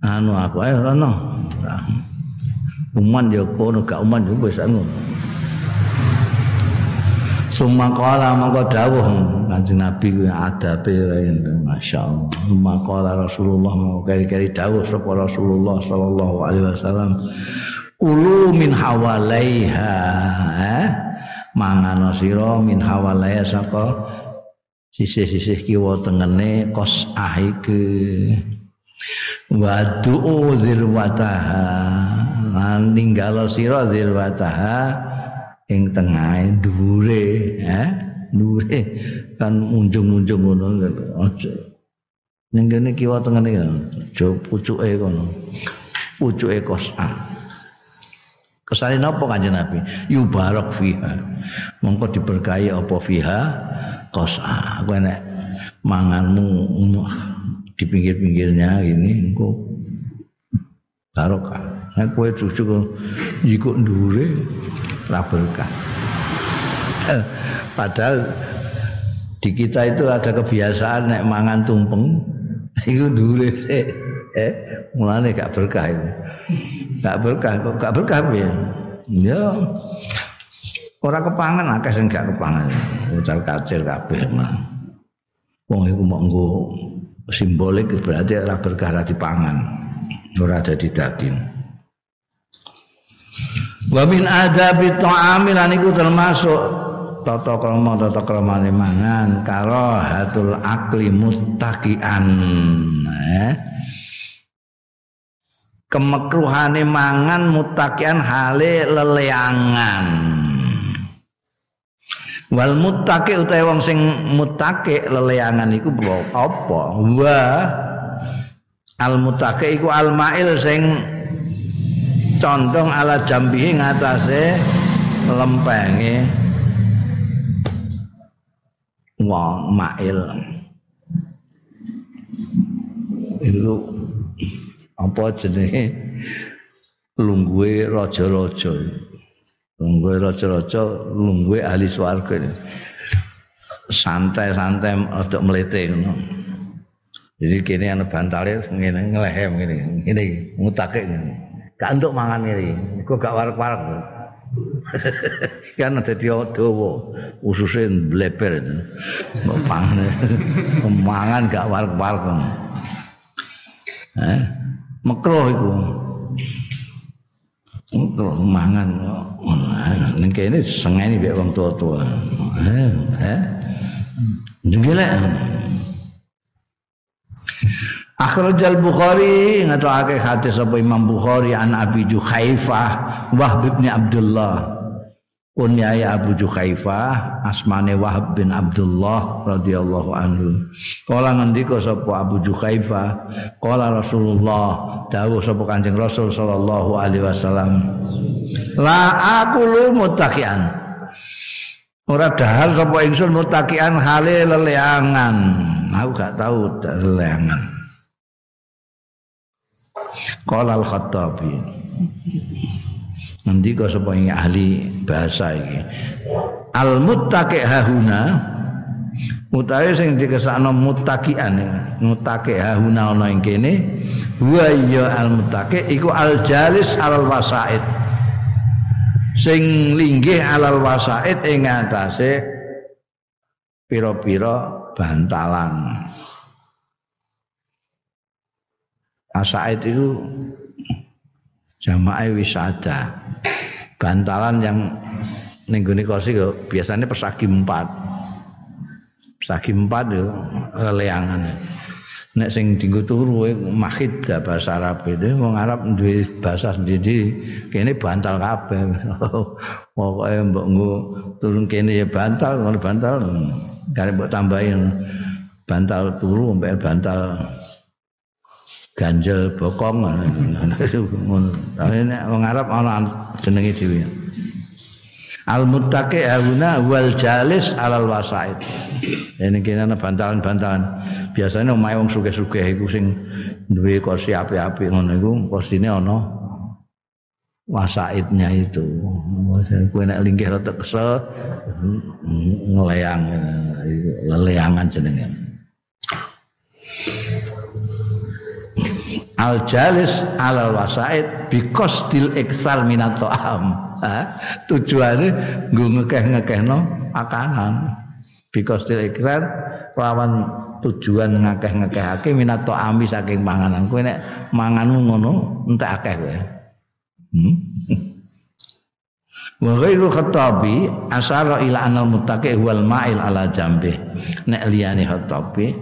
S1: Anu aku ayo rono uman ya kono gak uman yo wis anu. Summa qala mangko dawuh. Kanjeng Nabi kuwi adabe masyaallah. Summa qala Rasulullah mau kari-kari dawuh sapa Rasulullah sallallahu alaihi wasallam Kulu min hawalaiha eh? Mangano sira min hawalaiha saka sisih-sisih kiwa tengene kos ahike Wadu'u zirwataha Lan ninggalo sira zirwataha ing tengahe dhuwure eh dhuwure kan munjung-munjung ngono. Aja. Ning kene kiwa tengene aja pucuke kono. Pucuke kosah Kesane napa Kanjeng Nabi? Yubarak fiha. Mongko diberkahi apa fiha? Qasa. Kowe nek manganmu di pinggir-pinggirnya ini engko barokah. Nek kowe cucu ikut ndure ra berkah. Padahal di kita itu ada kebiasaan nek mangan tumpeng iku ndure sik. Eh, mulane gak berkah itu. Gak berkah kok gak berkah ya. Ya ora kepangan akeh sing gak kepangan. Ucal kacir kabeh mah. Wong iku mau nggo simbolik berarti ora berkah ora dipangan. Ora ada di daging. Wa min adabi ta'amil iku termasuk tata krama tata kramane mangan karo hatul akli muttaqian eh kemekruhane mangan mutakian hale leleangan. Wal mutaki utawa wong sing mutaki leleangan iku apa? Wa. Al mutaki iku al mail sing condong ala jambihi ngatasé lempenge. Wong mail. Itu apa jenenge lungguhe raja-raja. Lungguhe raja-raja, lungguhe ahli swarga. santai-santai untuk melete ngono. Jadi kini ana bantale ngene ngelehem ngene. Ngene ngutake ngene. Gak untuk mangan ngene. Kok gak warak-warak. kan dadi dawa ususe bleber itu. Pangan. Mangan gak warak-warak. Eh, makruh iku. Makruh mangan. Ning kene sengeni mek wong tua-tua. Eh, eh. Jengelek. Akhrajal Bukhari ngatake hadis apa Imam Bukhari an Abi Juhaifah Wahb bin Abdullah kunyai Abu Juhaifah asmane Wahab bin Abdullah radhiyallahu anhu. Kala ngendika sapa Abu Juhaifah kala Rasulullah dawuh sapa Kanjeng Rasul sallallahu alaihi wasallam la aqulu muttaqian ora dahar sapa ingsun muttaqian hale leleangan. Aku gak tahu leleangan. Qala al-Khattabi. Nanti sapa ahli bahasa ini. Al-muttaqi hahuna utawi sing dikesakno muttaqian muttaqi hahuna ana ing kene wa ya al-muttaqi iku al-jalis alal wasaid sing linggih alal wasaid ing atase pira-pira bantalan Asaid itu jamaah wisata. Bantalan yang nengguni kosi biasanya persagi empat. Persagi empat itu leangan. Nek sing dinggo turu mahid gak bahasa Arab itu wong Arab duwe bahasa sendiri kene bantal kabeh. Pokoke mbok nggo turun kene ya bantal, ngono bantal. Kare mbok tambahin bantal turu mbek bantal ganjel bokong ngono. Nek wong Arab ana jenenge dhewe. Al muttaqi hauna wal jalis alal wasaid. Ini kene ana bantalan-bantalan. Biasanya omahe wong sugih-sugih iku sing duwe kursi api-api ngono iku kursine ana wasaidnya itu. Kowe nek linggih rada kesel ngeleang leleangan jenenge. Al jalis alal wasaid bikos dil iksal minat to'am. Tujuannya gue ngekeh-ngekehno makanan. Bikos dil iksal lawan tujuan ngekeh-ngekehake minat to'ami saking panganan. Kowe nek manganmu ngono entek akeh kowe. Hmm? Wa ghairu khattabi asara ila anal muttaqi wal ma'il ala jambi. Nek liyane khattabi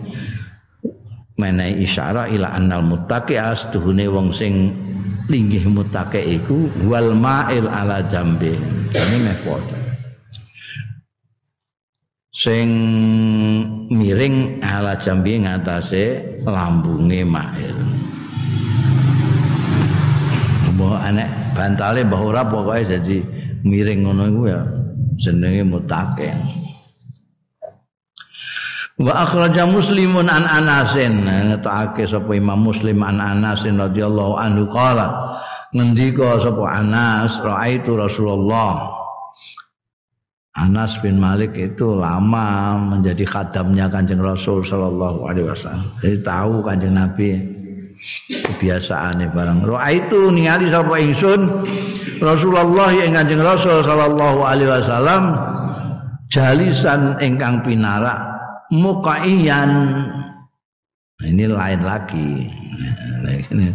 S1: menehi isyara ila annal muttaqi astuhune wong sing linggih muttaqi iku wal ma'il ala jambe ini meh sing miring ala jambi ngatasé lambunge ma'il. Mbok anek bantale mbah ora pokoke jadi miring ngono iku ya jenenge muttaqi Wa akhraja Muslimun an Anasin ngetake sapa Imam Muslim an Anasin radhiyallahu anhu qala ngendika sapa Anas raaitu Rasulullah Anas bin Malik itu lama menjadi khadamnya Kanjeng Rasul sallallahu alaihi wasallam. Jadi tahu Kanjeng Nabi kebiasaane barang. Raaitu ningali sapa ingsun Rasulullah yang Kanjeng Rasul sallallahu alaihi wasallam jalisan ingkang pinarak muqaiyan. Ini lain lagi. Ini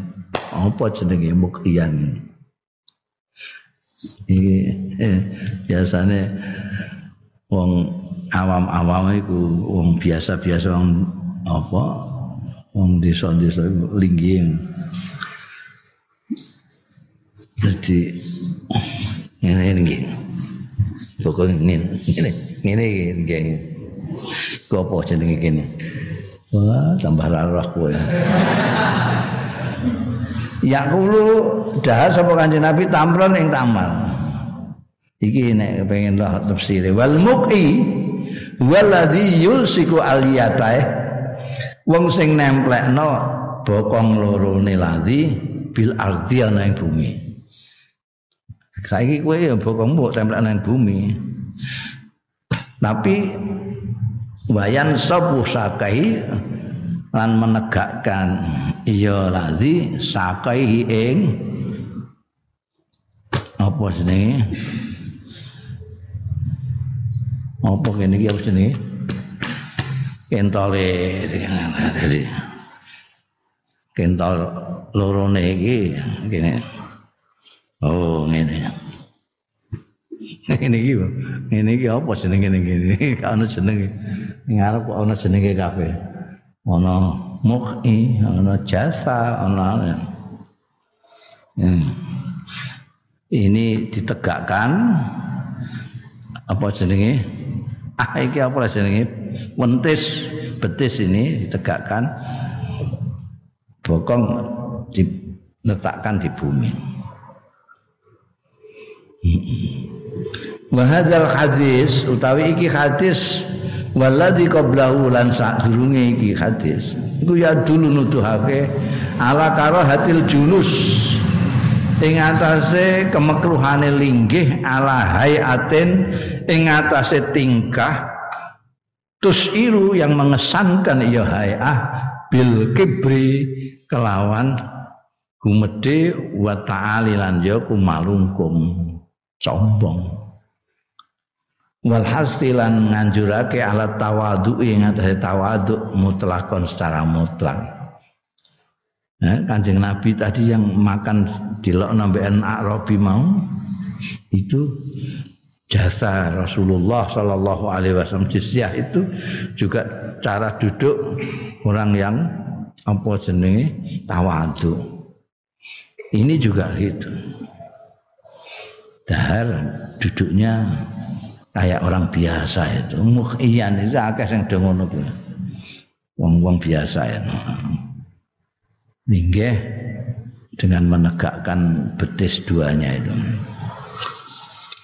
S1: apa jenenge muqiyan ini eh, biasane wong awam-awam iku wong biasa-biasa wong apa? Wong desa-desa linggih jadi ngene ini pokoknya ini ini ini. Ini Ku apa jenenge kene? Wah, tambah roh kowe. Ya kulo dahar sapa Kanjeng Nabi tamron ing tamal. Iki nek pengen roh tafsir wal muqi waladhi yulsiku aliyatae wong sing nemplekno bokong loro ne ladhi bil ardi ana ing bumi. Saiki kowe ya bokong mbok templek nang bumi. Tapi wayan sabu sakai lan menegakkan? Iya lazi sakai ing apa jenenge? Apa kene iki apa jenenge? Kentole kentol lorone kene. Oh ngene ngene iki ngene iki apa jenenge ngene iki? Ana jenenge. Ngarep kok ana jenenge kabeh. Ana mukhi ana jasa hmm. ini ditegakkan. Apa jenenge? Ah iki apa jenenge? Wentis. Betis ini ditegakkan. Bokong diletakkan di bumi wa hadzal hadis utawi iki hadis waladhi qablahu lan sadurunge iki hadis. Iku ya dulu nuduhake ala karahatil julus. Ing atase kemekruhane linggih ala hayatin ing atase tingkah tusiru yang mengesankan ya hayah bil kibri kelawan gumede wa ta'ali lan ya kumalungkum. Sombong wal hasdilan nganjurake alat tawadu ing atase tawadu mutlakon secara mutlak. Eh, kanjeng Nabi tadi yang makan di nambean Arabi mau itu jasa Rasulullah Shallallahu Alaihi Wasallam jizyah itu juga cara duduk orang yang apa jenenge? Tawadu ini juga gitu. Dahar duduknya kayak orang biasa itu. Mukhiyan itu akeh sing do ngono kuwi. Wong-wong biasa ya. Ninggih dengan menegakkan betis duanya itu.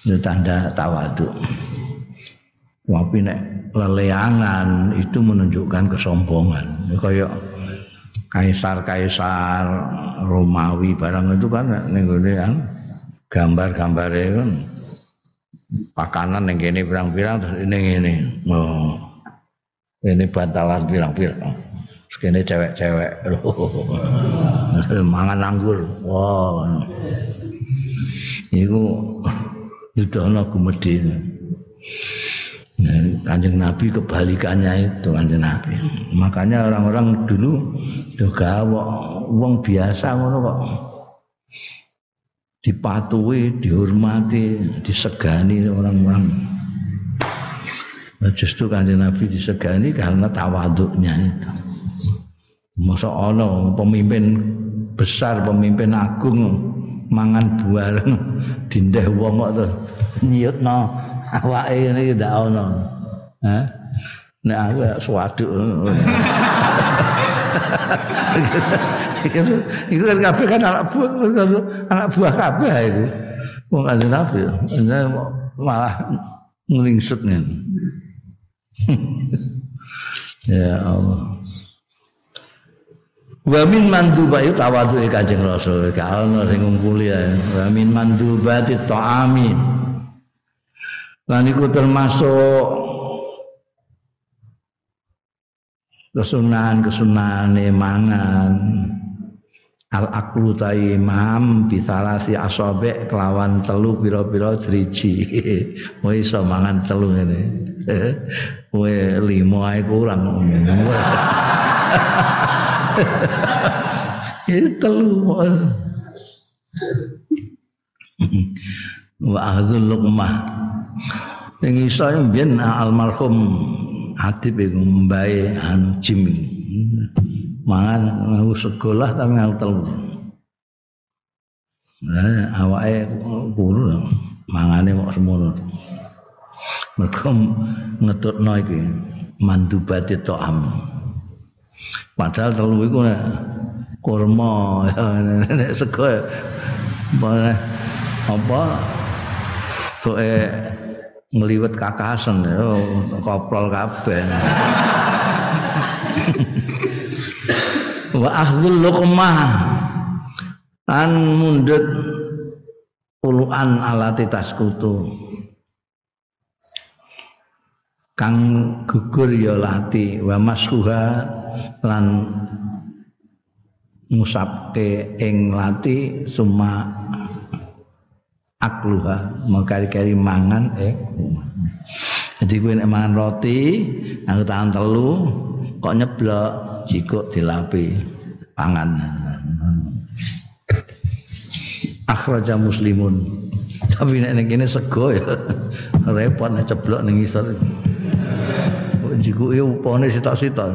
S1: Itu tanda tawadu. Tapi nek leleangan itu menunjukkan kesombongan. Kayak kaisar-kaisar Romawi barang itu kan ning kan gambar-gambar kan pakanan yang gini pirang-pirang terus ini ini oh. ini bantalan pirang-pirang. Terus ini cewek-cewek. Mangan anggur. Wow itu itu ana gumedhe Kanjeng Nabi kebalikannya itu Kanjeng Nabi. Makanya orang-orang dulu juga wong biasa ngono kok dipatuhi, dihormati, disegani orang-orang. Nah, justru kanjeng Nabi disegani karena tawaduknya itu. Masa ono pemimpin besar, pemimpin agung mangan bareng dindeh wong kok terus nyiyutno awake ngene iki ndak ono. Hah? Nek aku swaduk. itu kan kabeh kan anak buah anak buah kabeh itu wong kanjeng Nabi malah nglingsut nih ya Allah. Wa min manduba tawadu kanjeng Rasul. Ka ono sing ngumpuli ya wa min mandubati ta'ami. Lan iku termasuk kesunahan-kesunahan mangan al aklu ta imam bisalasi asobek kelawan telu pira-pira driji. Kowe iso mangan telu ngene. Kowe limo ae kurang. Telu wa ahdzul luqmah. Sing iso mbiyen almarhum Hatib iku mbae anu jim mangan mau sekolah tapi ngau telu nah awake kuru mangane kok semono mergo ngetutno iki mandubati to'am. Padahal telu iku kurma nek sego apa apa ngliwet kakasen oh, koprol kabeh wa ahlul luqmah. An mundut puluhan alati taskutu. Kang gugur ya lati wa maskuha lan musabke ing lati suma akluha. Mengkari-kari mangan eh. Jadi nek mangan roti aku tangan telu kok nyeblok jikuk dilapi pangan. Akhraja muslimun. Tapi nek ning kene sego ya. Repot nek ceblok ning isor jikuke upane sitok-sitok.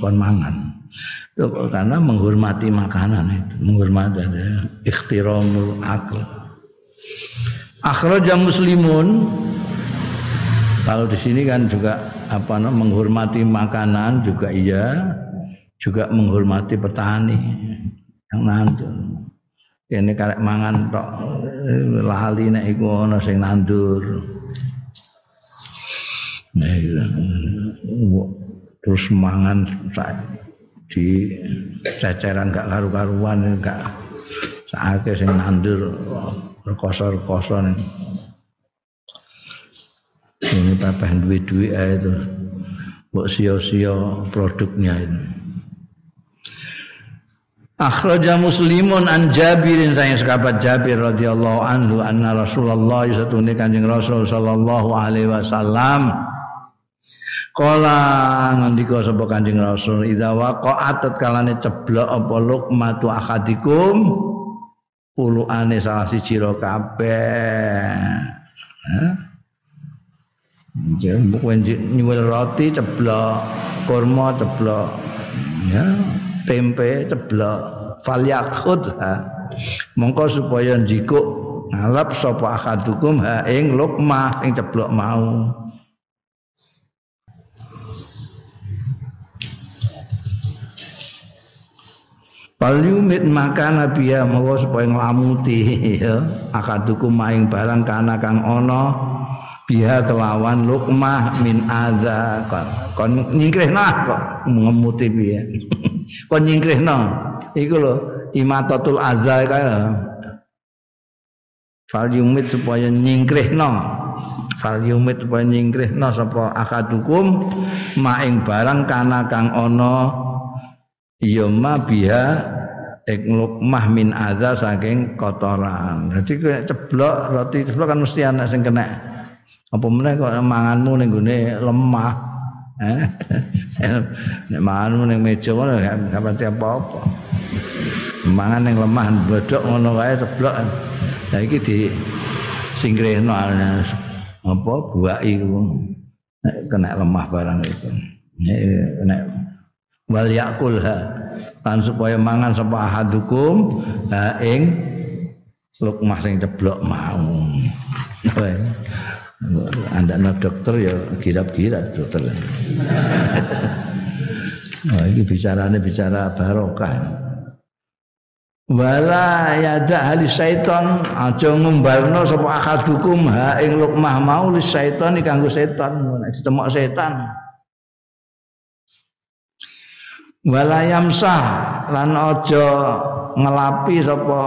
S1: Kon mangan. Karena menghormati makanan itu menghormati ada ikhtiramul akal. Akhraja muslimun kalau di sini kan juga apa menghormati makanan juga iya juga menghormati petani yang nandur. Ini karek mangan tok lali nek iku ana sing nandur. Nah, terus mangan di ceceran gak karu-karuan gak saake sing nandur rekoso-rekoso ini pepeh duit-duit itu. Buat sio-sio produknya itu. Akhraja Muslimun an Jabirin saya sekabat Jabir radhiyallahu anhu anna Rasulullah satune Kanjeng Rasul sallallahu alaihi wasallam. Kala ngendika sapa Kanjeng Rasul idza waqa'at kalane ceblok apa luqmatu akhadikum? Puluane salah siji ro kabeh. Jembuk nyuwil roti ceblok, kurma ceblok. Ya, tempe ceblok. Falyakhud ha. Mongko supaya njikuk ngalap sapa akhadukum ha ing luqmah ing ceblok mau. Palyumit maka nabi ya mawa supaya nglamuti ya akadukum maing barang kana kang ana biha kelawan lukmah min adza. Kon kon nyingkrihna kok. Ngemuti piye kon nyingkrihna iku lho imatatul adza kaya Falyumit supaya nyingkrihna Falyumit supaya nyingkrihna sapa akadukum. Maing barang kana kang ana ya ma biha ek lukmah min adza saking kotoran. Dadi kowe ceblok roti ceblok kan mesti anak sing kena. Apa meneh kok manganmu ning gone lemah. Nek manganmu ning meja gak pati apa-apa. Mangan ning lemah bodok ngono wae ceblok. Lah iki di singkrehno apa buaki ku. Kena lemah barang itu. Nek wal yakulha lan supaya mangan sapa ahadukum ha ing lukmah sing ceblok mau anda na dokter ya kirap-kirap dokter. Oh, ini bicaranya bicara barokah. Wala yada hali syaiton aja ngumbarno sapa ahadukum ha ing lukmah mau li syaiton kanggo setan nek ditemok setan. Walayamsah lan aja ngelapi sapa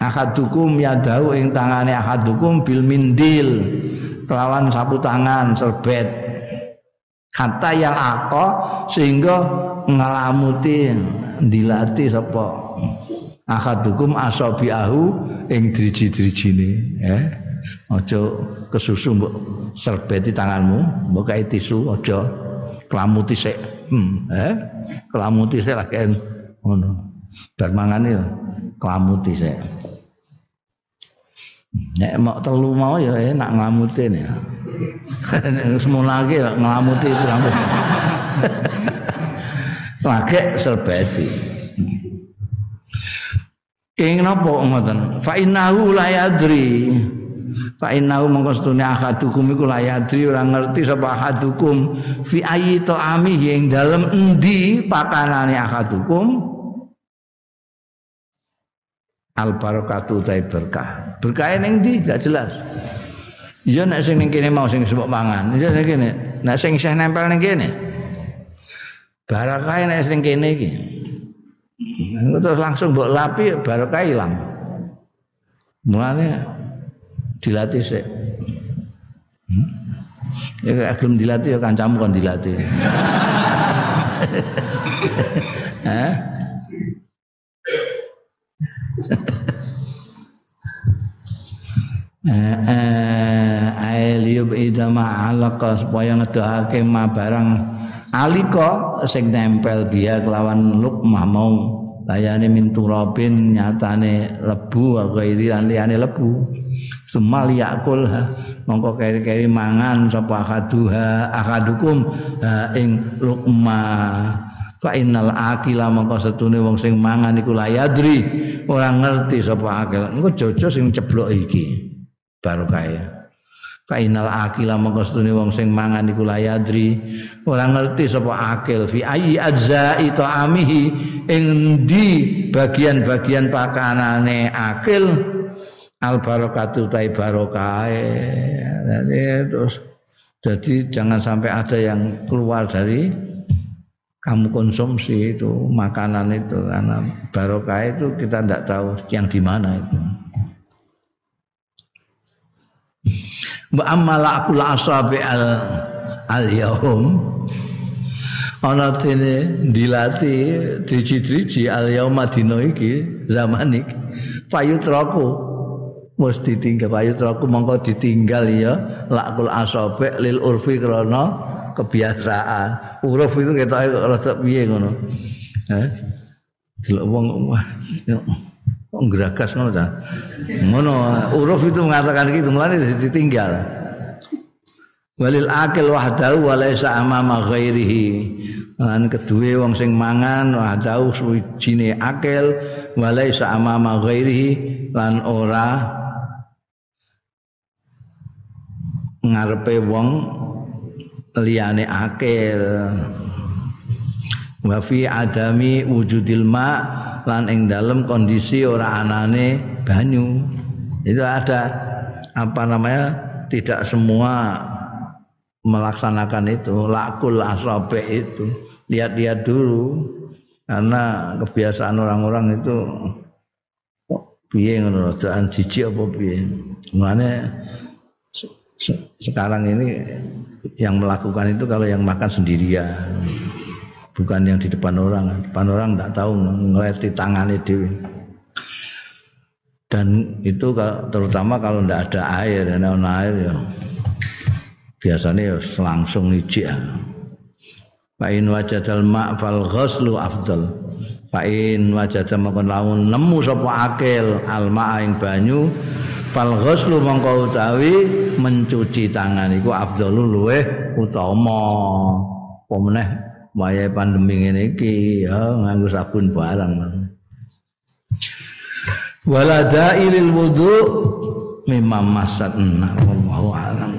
S1: ahadukum yadahu ing tangane ahadukum bil mindil kelawan sapu tangan serbet. Kata yang ako sehingga ngalamuti dilati sapa? Ahadukum asabiahu ing driji-drijine ya aja kesusu mbok serbeti tanganmu mbok tisu aja kelamuti sik. Hmm, eh? Kelamuti saya lagi ngono. Dan mangane kelamuti saya nek mau telu mau ya enak nglamutin ya semua lagi ngelamuti itu rambut lagi selbeti Ing napa ngoten? Fa innahu la yadri. Fa innahu mongko setune ahadukum iku la yadri ora ngerti sapa ahadukum. Fi ayyi ta'ami ing dalem endi pakanane ahadukum al barakatu ta berkah. Berkah ning ndi gak jelas. Iya nek sing ning kene mau sing sebab mangan. Iya ning kene. Nek sing isih nempel ning kene. Barokah nek sing kene iki. Terus langsung mbok lapi barokah ilang. Mulane dilatih sih Hmm? Ya gelem dilatih ya kancamu kon dilatih. Hah? Eh eh ailiyub idama alaqa supaya ngedahake ma barang alika sing nempel biya kelawan lukmah mau layane min turabin nyatane lebu ghairi lan liyane lebu. Semal yakul mongko keri-keri mangan sapa akaduha akadukum ing lukmah fa innal akila mongko setune wong sing mangan iku layadri ora ngerti sapa akil. Engko jojo sing ceblok iki barokah Kainal akila mongko setune wong sing mangan iku layadri. Ora ngerti sapa akil. Fi ayyi ajza'i ta'amihi. Ing di bagian-bagian pakanane akil? Al barokatu tai barokah. Jadi terus jadi jangan sampai ada yang keluar dari kamu konsumsi itu makanan itu. Karena barokah itu kita tidak tahu yang di mana itu. Wa amala akul asabi al al yaum. Ana dene dilati driji-driji al yauma dina iki zaman iki. Payutraku mesti ditinggal payutraku mongko ditinggal ya. Lakul asabi lil urfi krana kebiasaan. Uruf itu ketoke rada piye ngono? Eh delok wong wah kok ngeragas ngono ta? Ngono uruf itu mengatakan gitu mulane ditinggal. Walil akil wahdahu walaysa amama ghairihi. Lan kedue wong sing mangan wahdahu suwijine akil walaysa amama ghairihi lan ora ngarepe wong liyane akil. Wa fi adami wujudil ma lan ing dalam kondisi ora anane banyu. Itu ada apa namanya tidak semua melaksanakan itu. Lakul asabe itu. Lihat-lihat dulu. Karena kebiasaan orang-orang itu piye ngono rajaan jijik apa piye? Mane sekarang ini yang melakukan itu kalau yang makan sendirian bukan yang di depan orang. Depan orang tidak tahu ngeleti tangan itu dan itu terutama kalau tidak ada air dan air ya. Biasanya ya langsung ijik Fa'in wajadal ma' fal ghaslu afdal. Fa'in wajadal makon lamun nemu sapa akil al ing banyu fal ghaslu mongko utawi mencuci tangan iku afdalu luweh utama. Pemeneh wayahe pandemi ngene iki ya nganggo sabun barang. Walada ilil wudu mimma masat wallahu alam.